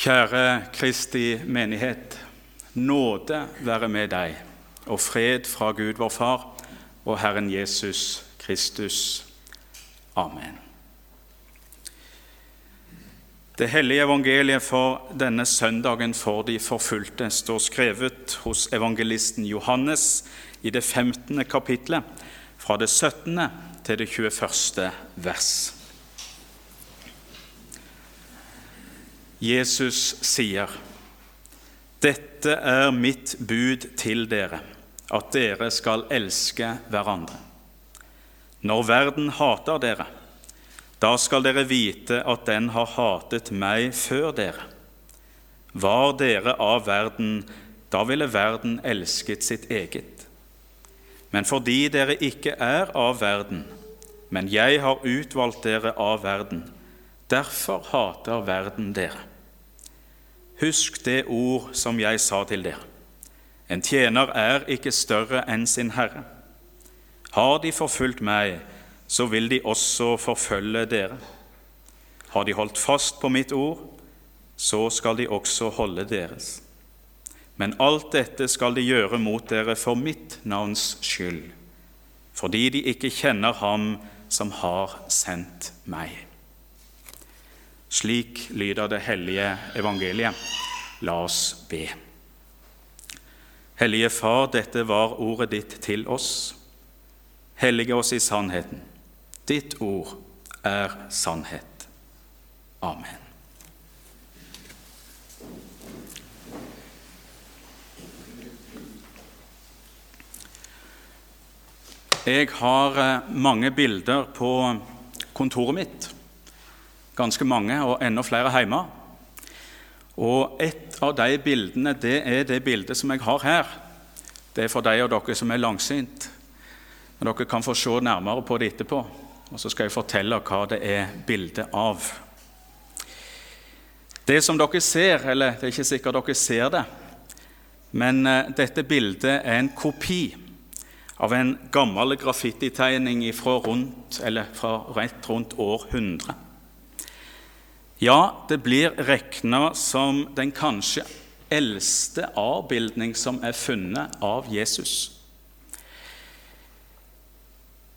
Kjære Kristi menighet. Nåde være med deg, og fred fra Gud vår Far og Herren Jesus Kristus. Amen. Det hellige evangeliet for denne søndagen for de forfulgte står skrevet hos evangelisten Johannes i det 15. kapitlet, fra det 17. til det 21. vers. Jesus sier, 'Dette er mitt bud til dere, at dere skal elske hverandre.' Når verden hater dere, da skal dere vite at den har hatet meg før dere. Var dere av verden, da ville verden elsket sitt eget. Men fordi dere ikke er av verden, men jeg har utvalgt dere av verden, derfor hater verden dere. Husk det ord som jeg sa til dere. En tjener er ikke større enn sin herre. Har de forfulgt meg, så vil de også forfølge dere. Har de holdt fast på mitt ord, så skal de også holde deres. Men alt dette skal de gjøre mot dere for mitt navns skyld, fordi de ikke kjenner Ham som har sendt meg. Slik lyder det hellige evangeliet. La oss be. Hellige Far, dette var ordet ditt til oss. Hellige oss i sannheten. Ditt ord er sannhet. Amen. Jeg har eh, mange bilder på kontoret mitt ganske mange, og enda flere hjemme. Og Et av de bildene det er det bildet som jeg har her. Det er for de av dere som er langsynt. Men dere kan få se nærmere på det etterpå. Og så skal jeg fortelle hva det er bilde av. Det som dere ser, eller det er ikke sikkert dere ser det, men eh, dette bildet er en kopi av en gammel graffititegning fra, rundt, fra rett rundt år 100. Ja, det blir regna som den kanskje eldste avbildning som er funnet av Jesus.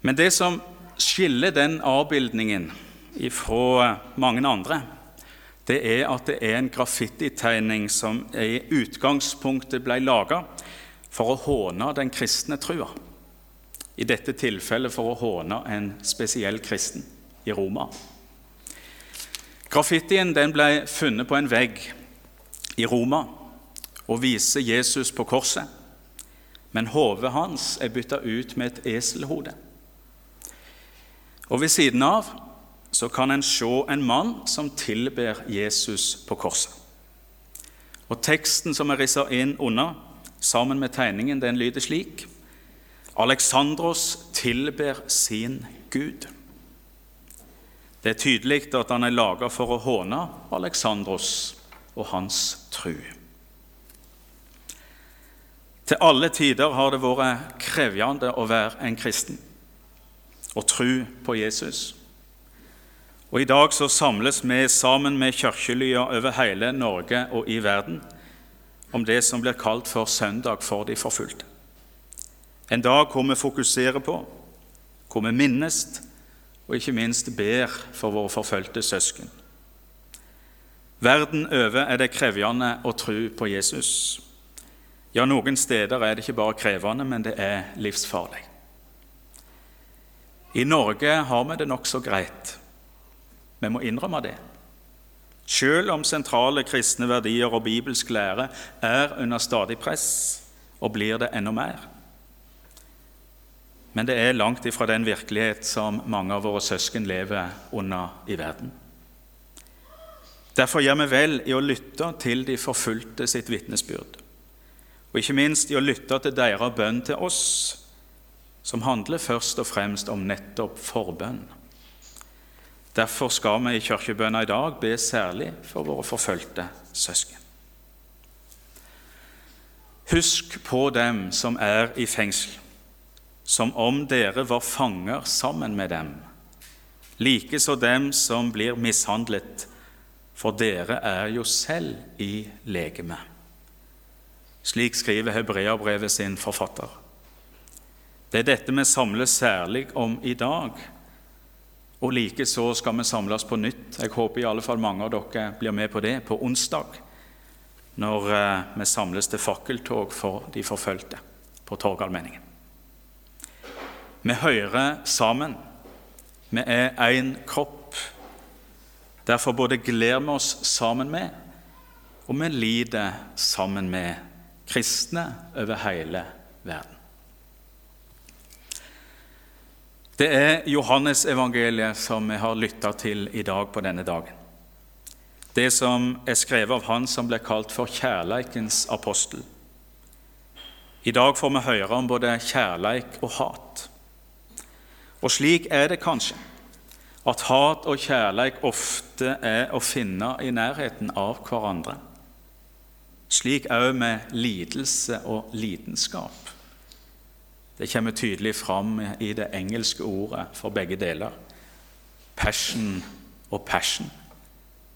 Men det som skiller den avbildningen fra mange andre, det er at det er en graffititegning som i utgangspunktet ble laga for å håne den kristne trua. I dette tilfellet for å håne en spesiell kristen i Roma. Graffitien ble funnet på en vegg i Roma og viser Jesus på korset, men hodet hans er bytta ut med et eselhode. Og Ved siden av så kan en se en mann som tilber Jesus på korset. Og Teksten som er rissa inn under, sammen med tegningen, den lyder slik.: Alexandros tilber sin Gud. Det er tydelig at han er laga for å håne Aleksandros og hans tru. Til alle tider har det vært krevende å være en kristen og tru på Jesus. Og I dag så samles vi sammen med kirkelya over hele Norge og i verden om det som blir kalt for Søndag for de forfulgte. En dag hvor vi fokuserer på, hvor vi minnes og ikke minst ber for våre forfulgte søsken. Verden over er det krevende å tro på Jesus. Ja, noen steder er det ikke bare krevende, men det er livsfarlig. I Norge har vi det nokså greit. Vi må innrømme det. Selv om sentrale kristne verdier og bibelsk lære er under stadig press, og blir det enda mer, men det er langt ifra den virkelighet som mange av våre søsken lever under i verden. Derfor gjør vi vel i å lytte til de forfulgte sitt vitnesbyrd, og ikke minst i å lytte til deres bønn til oss, som handler først og fremst om nettopp forbønn. Derfor skal vi i kirkebønna i dag be særlig for våre forfulgte søsken. Husk på dem som er i fengsel som om dere var fanger sammen med dem, likeså dem som blir mishandlet, for dere er jo selv i legeme. Slik skriver Hebreabrevet sin forfatter. Det er dette vi samles særlig om i dag. Og likeså skal vi samles på nytt. Jeg håper i alle fall mange av dere blir med på det på onsdag, når eh, vi samles til fakkeltog for de forfulgte på Torgallmenningen. Vi hører sammen. Vi er én kropp. Derfor både gleder vi oss sammen med, og vi lider sammen med kristne over hele verden. Det er Johannesevangeliet som vi har lytta til i dag på denne dagen. Det som er skrevet av han som ble kalt for kjærleikens apostel. I dag får vi høre om både kjærleik og hat. Og slik er det kanskje at hat og kjærleik ofte er å finne i nærheten av hverandre. Slik òg med lidelse og lidenskap. Det kommer tydelig fram i det engelske ordet for begge deler. Passion og passion.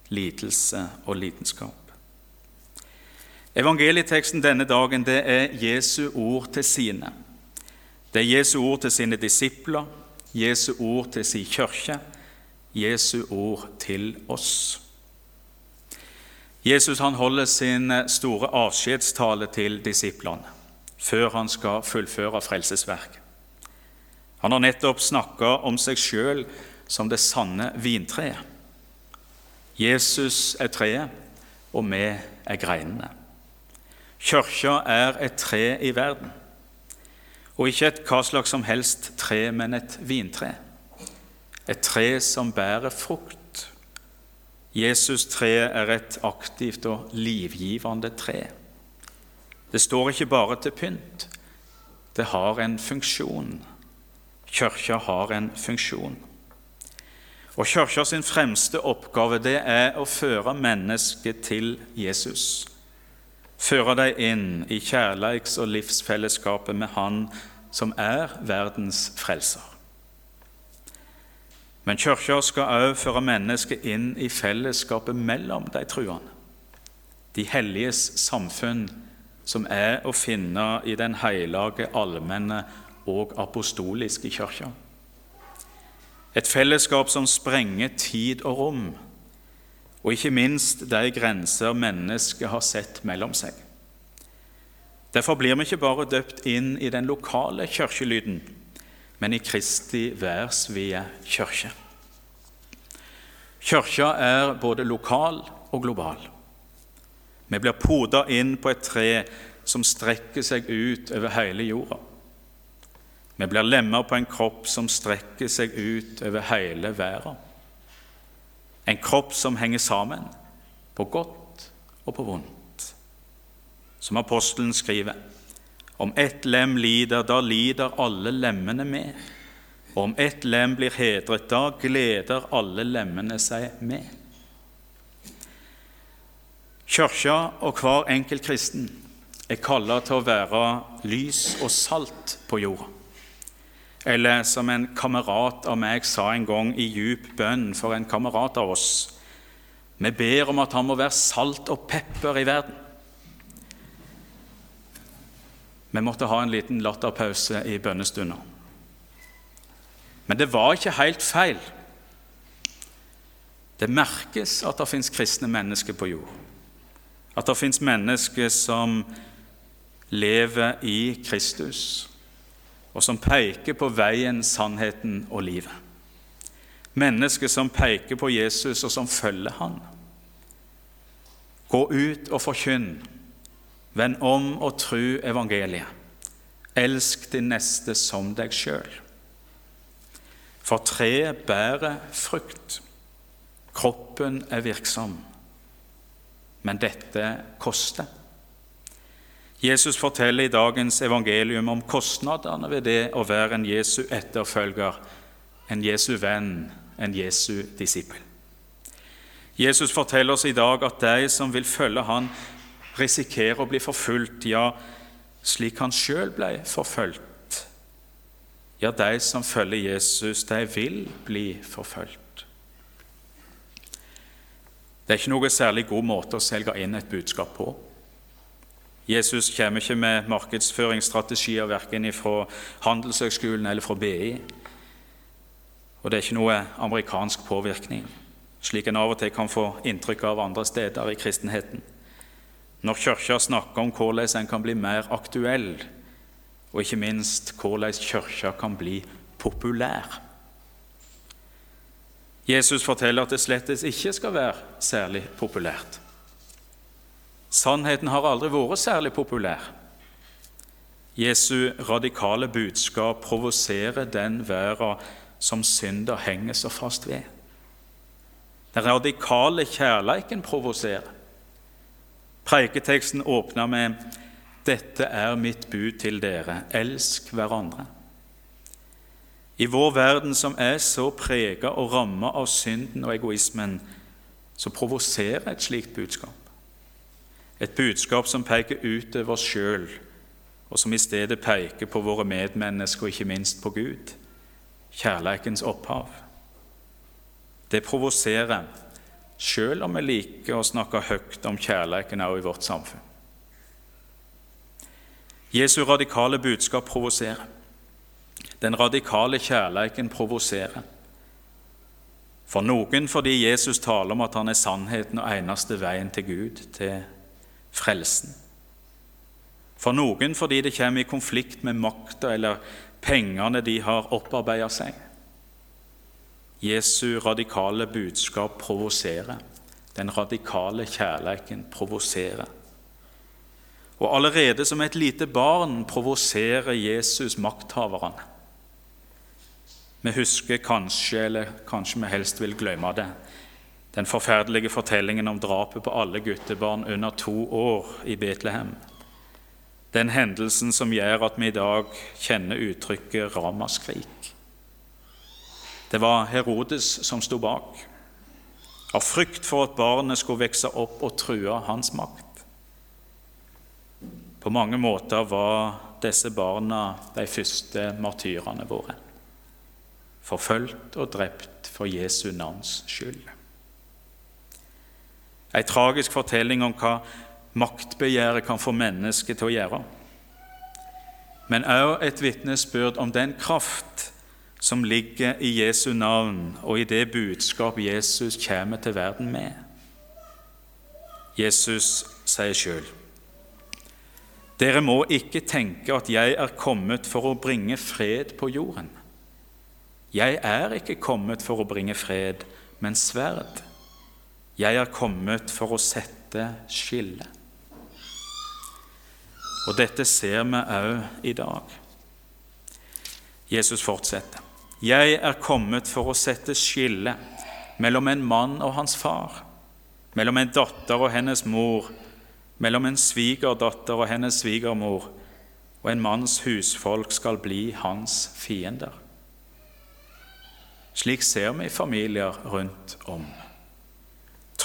Lidelse og lidenskap. Evangelieteksten denne dagen det er Jesu ord til sine. Det er Jesu ord til sine disipler, Jesu ord til sin kirke, Jesu ord til oss. Jesus han holder sin store avskjedstale til disiplene før han skal fullføre frelsesverket. Han har nettopp snakka om seg sjøl som det sanne vintreet. Jesus er treet, og vi er greinene. Kirka er et tre i verden. Og ikke et hva slags som helst tre, men et vintre. Et tre som bærer frukt. Jesus-treet er et aktivt og livgivende tre. Det står ikke bare til pynt. Det har en funksjon. Kirka har en funksjon. Og Kirka sin fremste oppgave det er å føre mennesket til Jesus føre deg inn i kjærleiks- og livsfellesskapet med Han som er verdens frelser. Men Kirka skal også føre mennesket inn i fellesskapet mellom de truende. De helliges samfunn, som er å finne i den hellige, allmenne og apostoliske kirka. Et fellesskap som sprenger tid og rom og ikke minst de grenser mennesket har sett mellom seg. Derfor blir vi ikke bare døpt inn i den lokale kirkelyden, men i Kristi værsvide kirke. Kirka er både lokal og global. Vi blir poda inn på et tre som strekker seg ut over hele jorda. Vi blir lemmer på en kropp som strekker seg ut over hele verden. En kropp som henger sammen, på godt og på vondt. Som apostelen skriver om ett lem lider, da lider alle lemmene med. Og om ett lem blir hedret, da gleder alle lemmene seg med. Kirka og hver enkelt kristen er kalla til å være lys og salt på jorda. Eller som en kamerat av meg sa en gang i djup bønn for en kamerat av oss Vi ber om at han må være salt og pepper i verden. Vi måtte ha en liten latterpause i bønnestunder. Men det var ikke helt feil. Det merkes at det fins kristne mennesker på jord. At det fins mennesker som lever i Kristus og som peker på veien, sannheten og livet. Mennesker som peker på Jesus, og som følger han. Gå ut og forkynn. Vend om og tru evangeliet. Elsk din neste som deg sjøl. For treet bærer frukt. Kroppen er virksom. Men dette koster. Jesus forteller i dagens evangelium om kostnadene ved det å være en Jesu etterfølger, en Jesu venn, en Jesu disippel. Jesus forteller oss i dag at de som vil følge han, risikerer å bli forfulgt, ja, slik han sjøl ble forfulgt. Ja, de som følger Jesus, de vil bli forfulgt. Det er ikke noe særlig god måte å selge inn et budskap på. Jesus kommer ikke med markedsføringsstrategier verken fra Handelshøgskolen eller fra BI. Og det er ikke noe amerikansk påvirkning, slik en av og til kan få inntrykk av andre steder i kristenheten. Når Kirka snakker om hvordan en kan bli mer aktuell, og ikke minst hvordan Kirka kan bli populær. Jesus forteller at det slettes ikke skal være særlig populært. Sannheten har aldri vært særlig populær. Jesu radikale budskap provoserer den verden som synder henger så fast ved. Den radikale kjærleiken provoserer. Preiketeksten åpner med 'Dette er mitt bud til dere, elsk hverandre'. I vår verden som er så prega og ramma av synden og egoismen, så provoserer et slikt budskap. Et budskap som peker utover oss sjøl, og som i stedet peker på våre medmennesker og ikke minst på Gud, kjærleikens opphav. Det provoserer, sjøl om vi liker å snakke høyt om kjærleiken også i vårt samfunn. Jesu radikale budskap provoserer. Den radikale kjærleiken provoserer. For noen fordi Jesus taler om at han er sannheten og eneste veien til Gud, til frelsen. For noen fordi det kommer i konflikt med makta eller pengene de har opparbeida seg. Jesu radikale budskap provoserer. Den radikale kjærleiken provoserer. Og allerede som et lite barn provoserer Jesus makthaverne. Vi husker kanskje, eller kanskje vi helst vil glemme det, den forferdelige fortellingen om drapet på alle guttebarn under to år i Betlehem. Den hendelsen som gjør at vi i dag kjenner uttrykket 'ramaskrik'. Det var Herodes som sto bak, av frykt for at barnet skulle vokse opp og true hans makt. På mange måter var disse barna de første martyrene våre forfulgt og drept for Jesu navns skyld. En tragisk fortelling om hva maktbegjæret kan få mennesket til å gjøre. Men òg et vitnesbyrd om den kraft som ligger i Jesu navn og i det budskap Jesus kommer til verden med. Jesus sier sjøl.: Dere må ikke tenke at jeg er kommet for å bringe fred på jorden. Jeg er ikke kommet for å bringe fred, men sverd. Jeg er kommet for å sette skille. Og dette ser vi òg i dag. Jesus fortsetter. Jeg er kommet for å sette skille mellom en mann og hans far, mellom en datter og hennes mor, mellom en svigerdatter og hennes svigermor, og en manns husfolk skal bli hans fiender. Slik ser vi familier rundt om.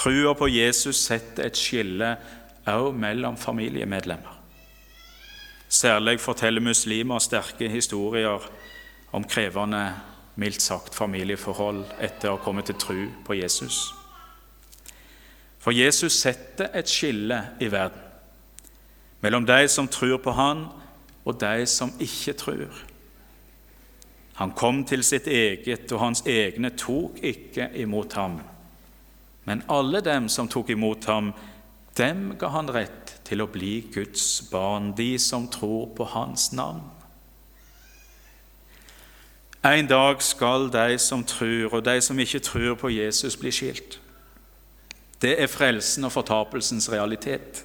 Trua på Jesus setter et skille òg mellom familiemedlemmer. Særlig forteller muslimer sterke historier om krevende, mildt sagt, familieforhold etter å ha kommet til tru på Jesus. For Jesus setter et skille i verden mellom de som tror på Han, og de som ikke tror. Han kom til sitt eget, og hans egne tok ikke imot ham. Men alle dem som tok imot ham, dem ga han rett til å bli Guds barn, de som tror på hans navn. En dag skal de som tror, og de som ikke tror på Jesus, bli skilt. Det er frelsen og fortapelsens realitet.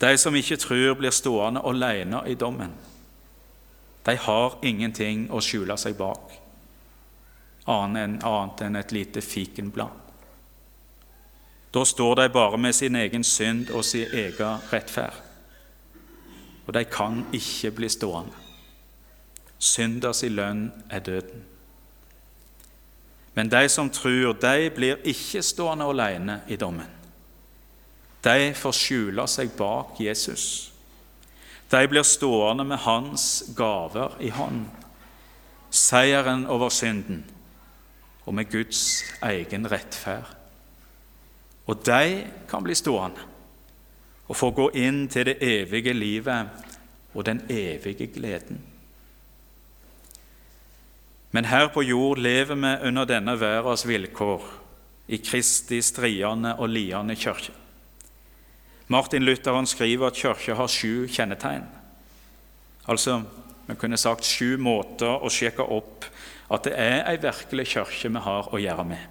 De som ikke tror, blir stående alene i dommen. De har ingenting å skjule seg bak, annet enn et lite fikenblad. Da står de bare med sin egen synd og sin egen rettferd. Og de kan ikke bli stående. Synders lønn er døden. Men de som tror, de blir ikke stående alene i dommen. De får skjule seg bak Jesus. De blir stående med hans gaver i hånd, seieren over synden og med Guds egen rettferd. Og de kan bli stående og få gå inn til det evige livet og den evige gleden. Men her på jord lever vi under denne verdens vilkår, i Kristi striende og liende kirke. Martin Luther han skriver at kirka har sju kjennetegn. Altså, vi kunne sagt sju måter å sjekke opp at det er ei virkelig kirke vi har å gjøre med.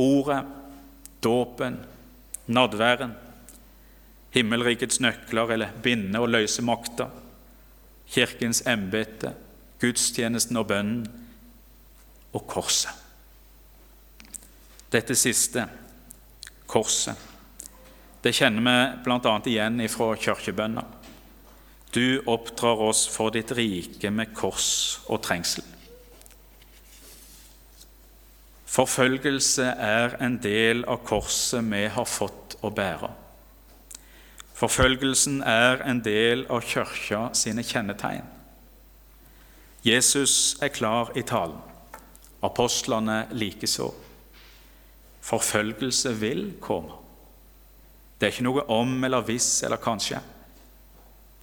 Ordet, dåpen, nadværen, himmelrikets nøkler eller binde- og løse makter, Kirkens embete, gudstjenesten og bønnen og korset. Dette siste, korset, det kjenner vi bl.a. igjen fra kirkebønna. Du oppdrar oss for ditt rike med kors og trengsel. Forfølgelse er en del av korset vi har fått å bære. Forfølgelsen er en del av kirka sine kjennetegn. Jesus er klar i talen, apostlene likeså. Forfølgelse vil komme. Det er ikke noe om eller hvis eller kanskje.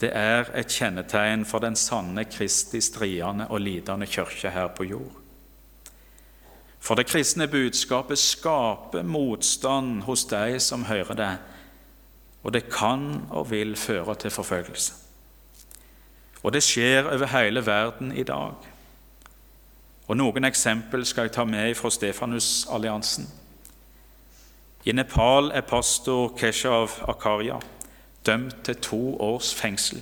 Det er et kjennetegn for den sanne Kristi striende og lidende kirke her på jord. For det kristne budskapet skaper motstand hos de som hører det, og det kan og vil føre til forfølgelse. Og det skjer over hele verden i dag. Og Noen eksempel skal jeg ta med fra Stefanusalliansen. I Nepal er pastor Keshav Akarya dømt til to års fengsel.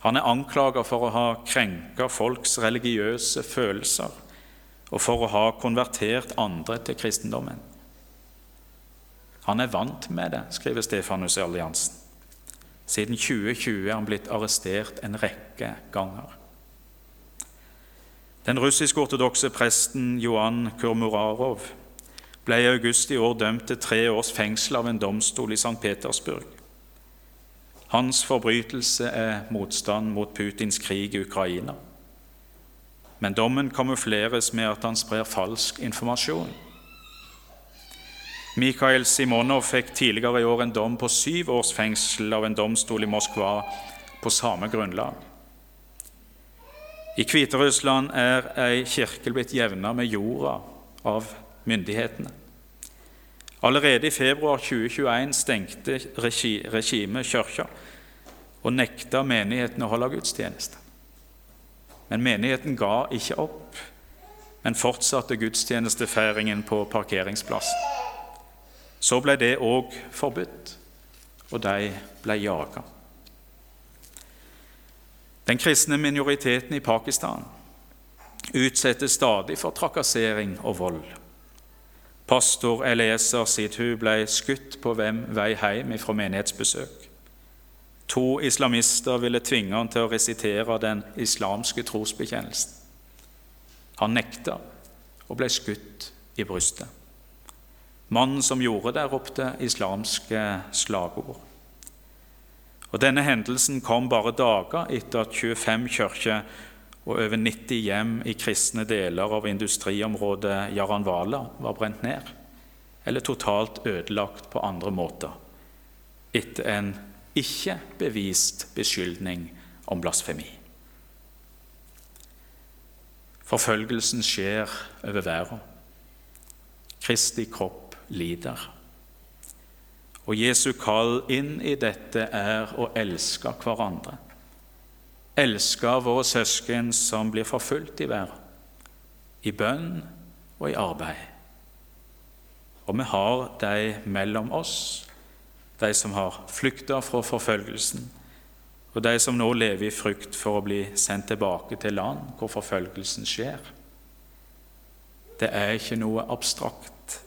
Han er anklaget for å ha krenka folks religiøse følelser og for å ha konvertert andre til kristendommen. Han er vant med det, skriver Stefanus i Alliansen. Siden 2020 er han blitt arrestert en rekke ganger. Den russisk-ortodokse presten Johan Kurmurarov ble i august i år dømt til tre års fengsel av en domstol i St. Petersburg. Hans forbrytelse er motstand mot Putins krig i Ukraina. Men dommen kamufleres med at han sprer falsk informasjon. Mikhail Simonov fikk tidligere i år en dom på syv års fengsel av en domstol i Moskva på samme grunnlag. I Hviterussland er ei kirke blitt jevna med jorda av myndighetene. Allerede i februar 2021 stengte regimet kirka og nekta menigheten å holde gudstjeneste. Men menigheten ga ikke opp, men fortsatte gudstjenestefeiringen på parkeringsplassen. Så ble det òg forbudt, og de ble jaga. Den kristne minoriteten i Pakistan utsettes stadig for trakassering og vold. Pastor Eliezer Sidhu ble skutt på vei hjem fra menighetsbesøk. To islamister ville tvinge han til å resitere den islamske trosbekjennelsen. Han nekta og ble skutt i brystet. Mannen som gjorde det, ropte islamske slagord. Og Denne hendelsen kom bare dager etter at 25 kirker og over 90 hjem i kristne deler av industriområdet Jaranvala var brent ned, eller totalt ødelagt på andre måter, etter en ikke bevist beskyldning om blasfemi. Forfølgelsen skjer over verden. Kristi kropp lider. Og Jesu kall inn i dette er å elske hverandre. Elske våre søsken som blir forfulgt i verden, i bønn og i arbeid. Og vi har de mellom oss, de som har flykta fra forfølgelsen, og de som nå lever i frykt for å bli sendt tilbake til land hvor forfølgelsen skjer. Det er ikke noe abstrakt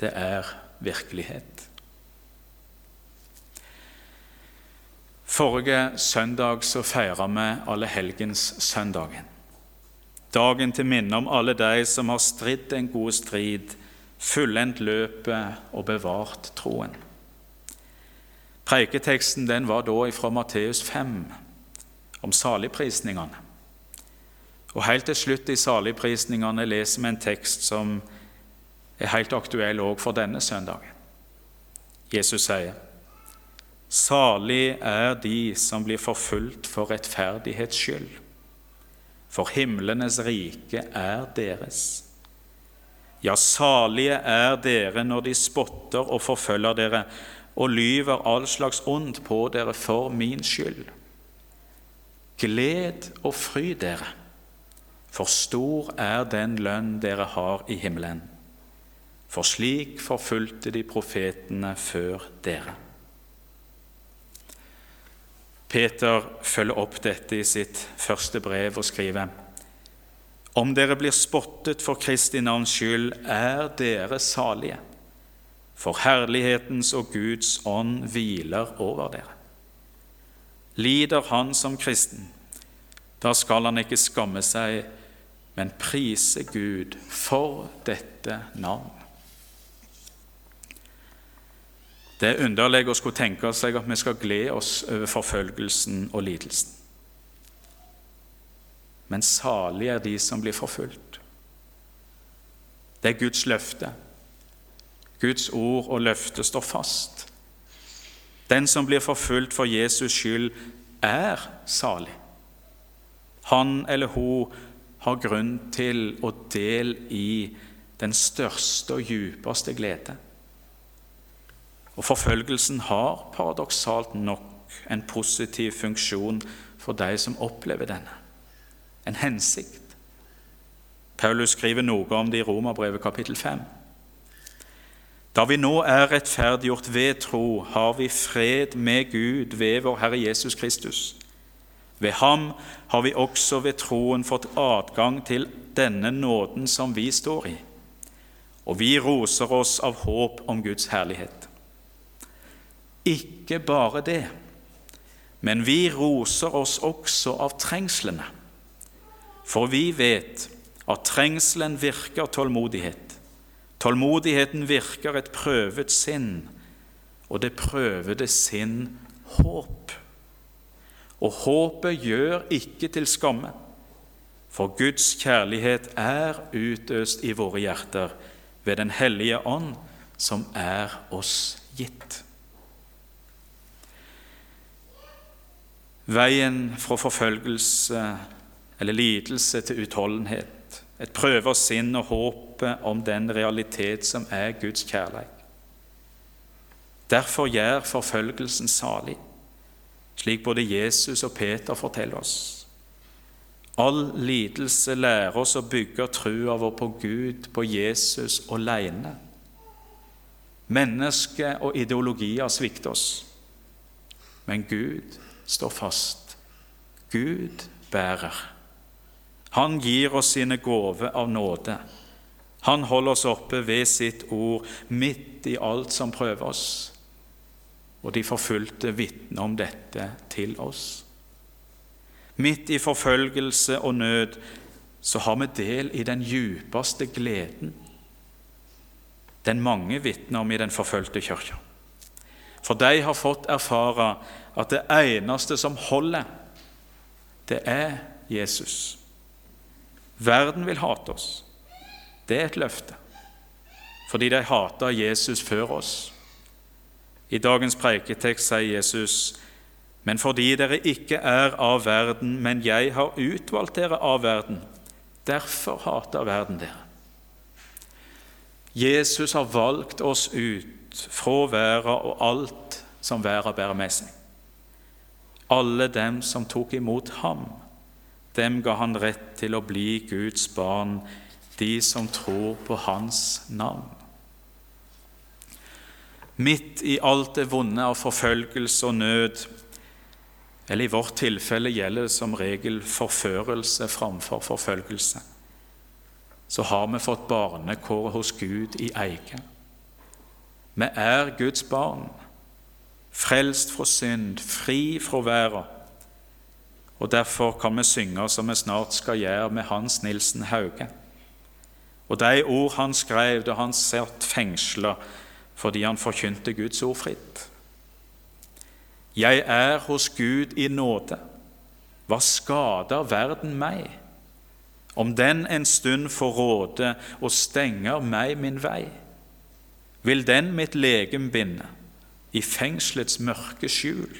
det er virkelighet. Forrige søndag så feira vi allehelgenssøndagen. Dagen til minne om alle de som har stridd en god strid, fullendt løpet og bevart troen. Preiketeksten den var da fra Matteus 5, om saligprisningene. Og Helt til slutt i saligprisningene leser vi en tekst som er helt aktuell òg for denne søndagen. Jesus sier, 'Salig er de som blir forfulgt for rettferdighets skyld.' For himlenes rike er deres. Ja, salige er dere når de spotter og forfølger dere og lyver all slags ondt på dere for min skyld. Gled og fry dere, for stor er den lønn dere har i himmelen. For slik forfulgte de profetene før dere. Peter følger opp dette i sitt første brev og skriver om dere blir spottet for Kristi navns skyld, er dere salige, for herlighetens og Guds ånd hviler over dere. Lider han som kristen, da skal han ikke skamme seg, men prise Gud for dette navn. Det er underlig å skulle tenke seg at vi skal glede oss over forfølgelsen og lidelsen men salige er de som blir forfulgt. Det er Guds løfte. Guds ord og løfte står fast. Den som blir forfulgt for Jesus skyld, er salig. Han eller hun har grunn til å del i den største og djupeste glede. Og Forfølgelsen har paradoksalt nok en positiv funksjon for de som opplever denne en hensikt. Paulus skriver noe om det i Romerbrevet kapittel 5. Da vi nå er rettferdiggjort ved tro, har vi fred med Gud ved vår Herre Jesus Kristus. Ved ham har vi også ved troen fått adgang til denne nåden som vi står i, og vi roser oss av håp om Guds herlighet. Ikke bare det, men vi roser oss også av trengslene for vi vet at trengselen virker tålmodighet. Tålmodigheten virker et prøvet sinn, og det prøvede sinn håp. Og håpet gjør ikke til skamme, for Guds kjærlighet er utøst i våre hjerter ved Den hellige ånd, som er oss gitt. Veien fra forfølgelse eller lidelse til utholdenhet. Et prøver sinn og håpet om den realitet som er Guds kjærlighet. Derfor gjør forfølgelsen salig, slik både Jesus og Peter forteller oss. All lidelse lærer oss å bygge trua vår på Gud, på Jesus alene. Mennesket og ideologier svikter oss, men Gud står fast. Gud bærer. Han gir oss sine gaver av nåde. Han holder oss oppe ved sitt ord midt i alt som prøver oss. Og de forfulgte vitner om dette til oss. Midt i forfølgelse og nød så har vi del i den djupeste gleden. Den mange vitner om i den forfulgte kirka. For de har fått erfare at det eneste som holder, det er Jesus. Verden vil hate oss. Det er et løfte, fordi de hata Jesus før oss. I dagens preiketekst sier Jesus, men fordi dere ikke er av verden, men jeg har utvalgt dere av verden, derfor hater verden dere. Jesus har valgt oss ut fra verden og alt som verden bærer med seg. Alle dem som tok imot ham dem ga han rett til å bli Guds barn, de som tror på Hans navn. Midt i alt det vonde av forfølgelse og nød, eller i vårt tilfelle gjelder det som regel forførelse framfor forfølgelse, så har vi fått barnekår hos Gud i eie. Vi er Guds barn, frelst fra synd, fri fra verden og Derfor kan vi synge som vi snart skal gjøre med Hans Nilsen Hauge. Og de ord han skrev da han satt fengsla fordi han forkynte Guds ord fritt. Jeg er hos Gud i nåde. Hva skader verden meg? om den en stund får råde og stenger meg min vei, vil den mitt legem binde i fengselets mørke skjul.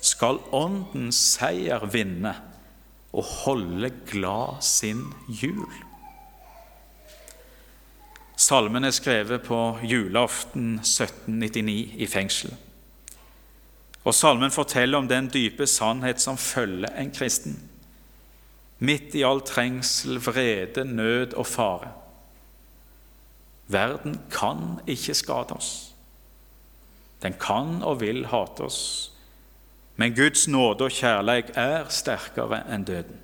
Skal Åndens seier vinne og holde glad sin jul. Salmen er skrevet på julaften 1799 i fengsel. Og Salmen forteller om den dype sannhet som følger en kristen. Midt i all trengsel, vrede, nød og fare. Verden kan ikke skade oss. Den kan og vil hate oss. Men Guds nåde og kjærlighet er sterkere enn døden.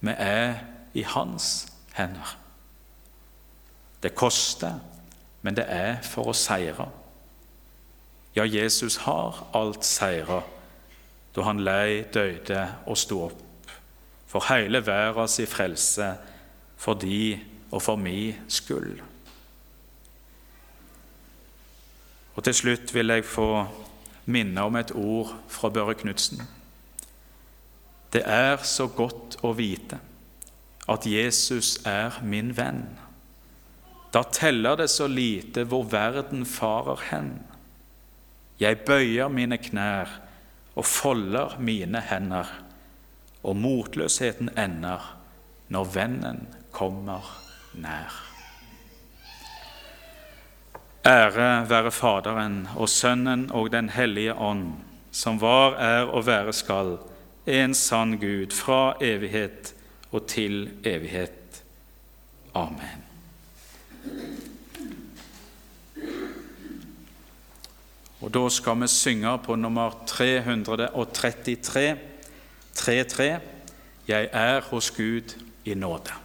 Vi er i Hans hender. Det koster, men det er for å seire. Ja, Jesus har alt seira da han lei, døde og sto opp for hele verdens frelse, for de og for mi skyld. Og Til slutt vil jeg få minne om et ord fra Børre Knutsen. Det er så godt å vite at Jesus er min venn. Da teller det så lite hvor verden farer hen. Jeg bøyer mine knær og folder mine hender, og motløsheten ender når vennen kommer nær. Ære være Faderen og Sønnen og Den hellige ånd, som var, er og være skal, en sann Gud, fra evighet og til evighet. Amen. Og Da skal vi synge på nummer 333, 3-3, Jeg er hos Gud i nåde.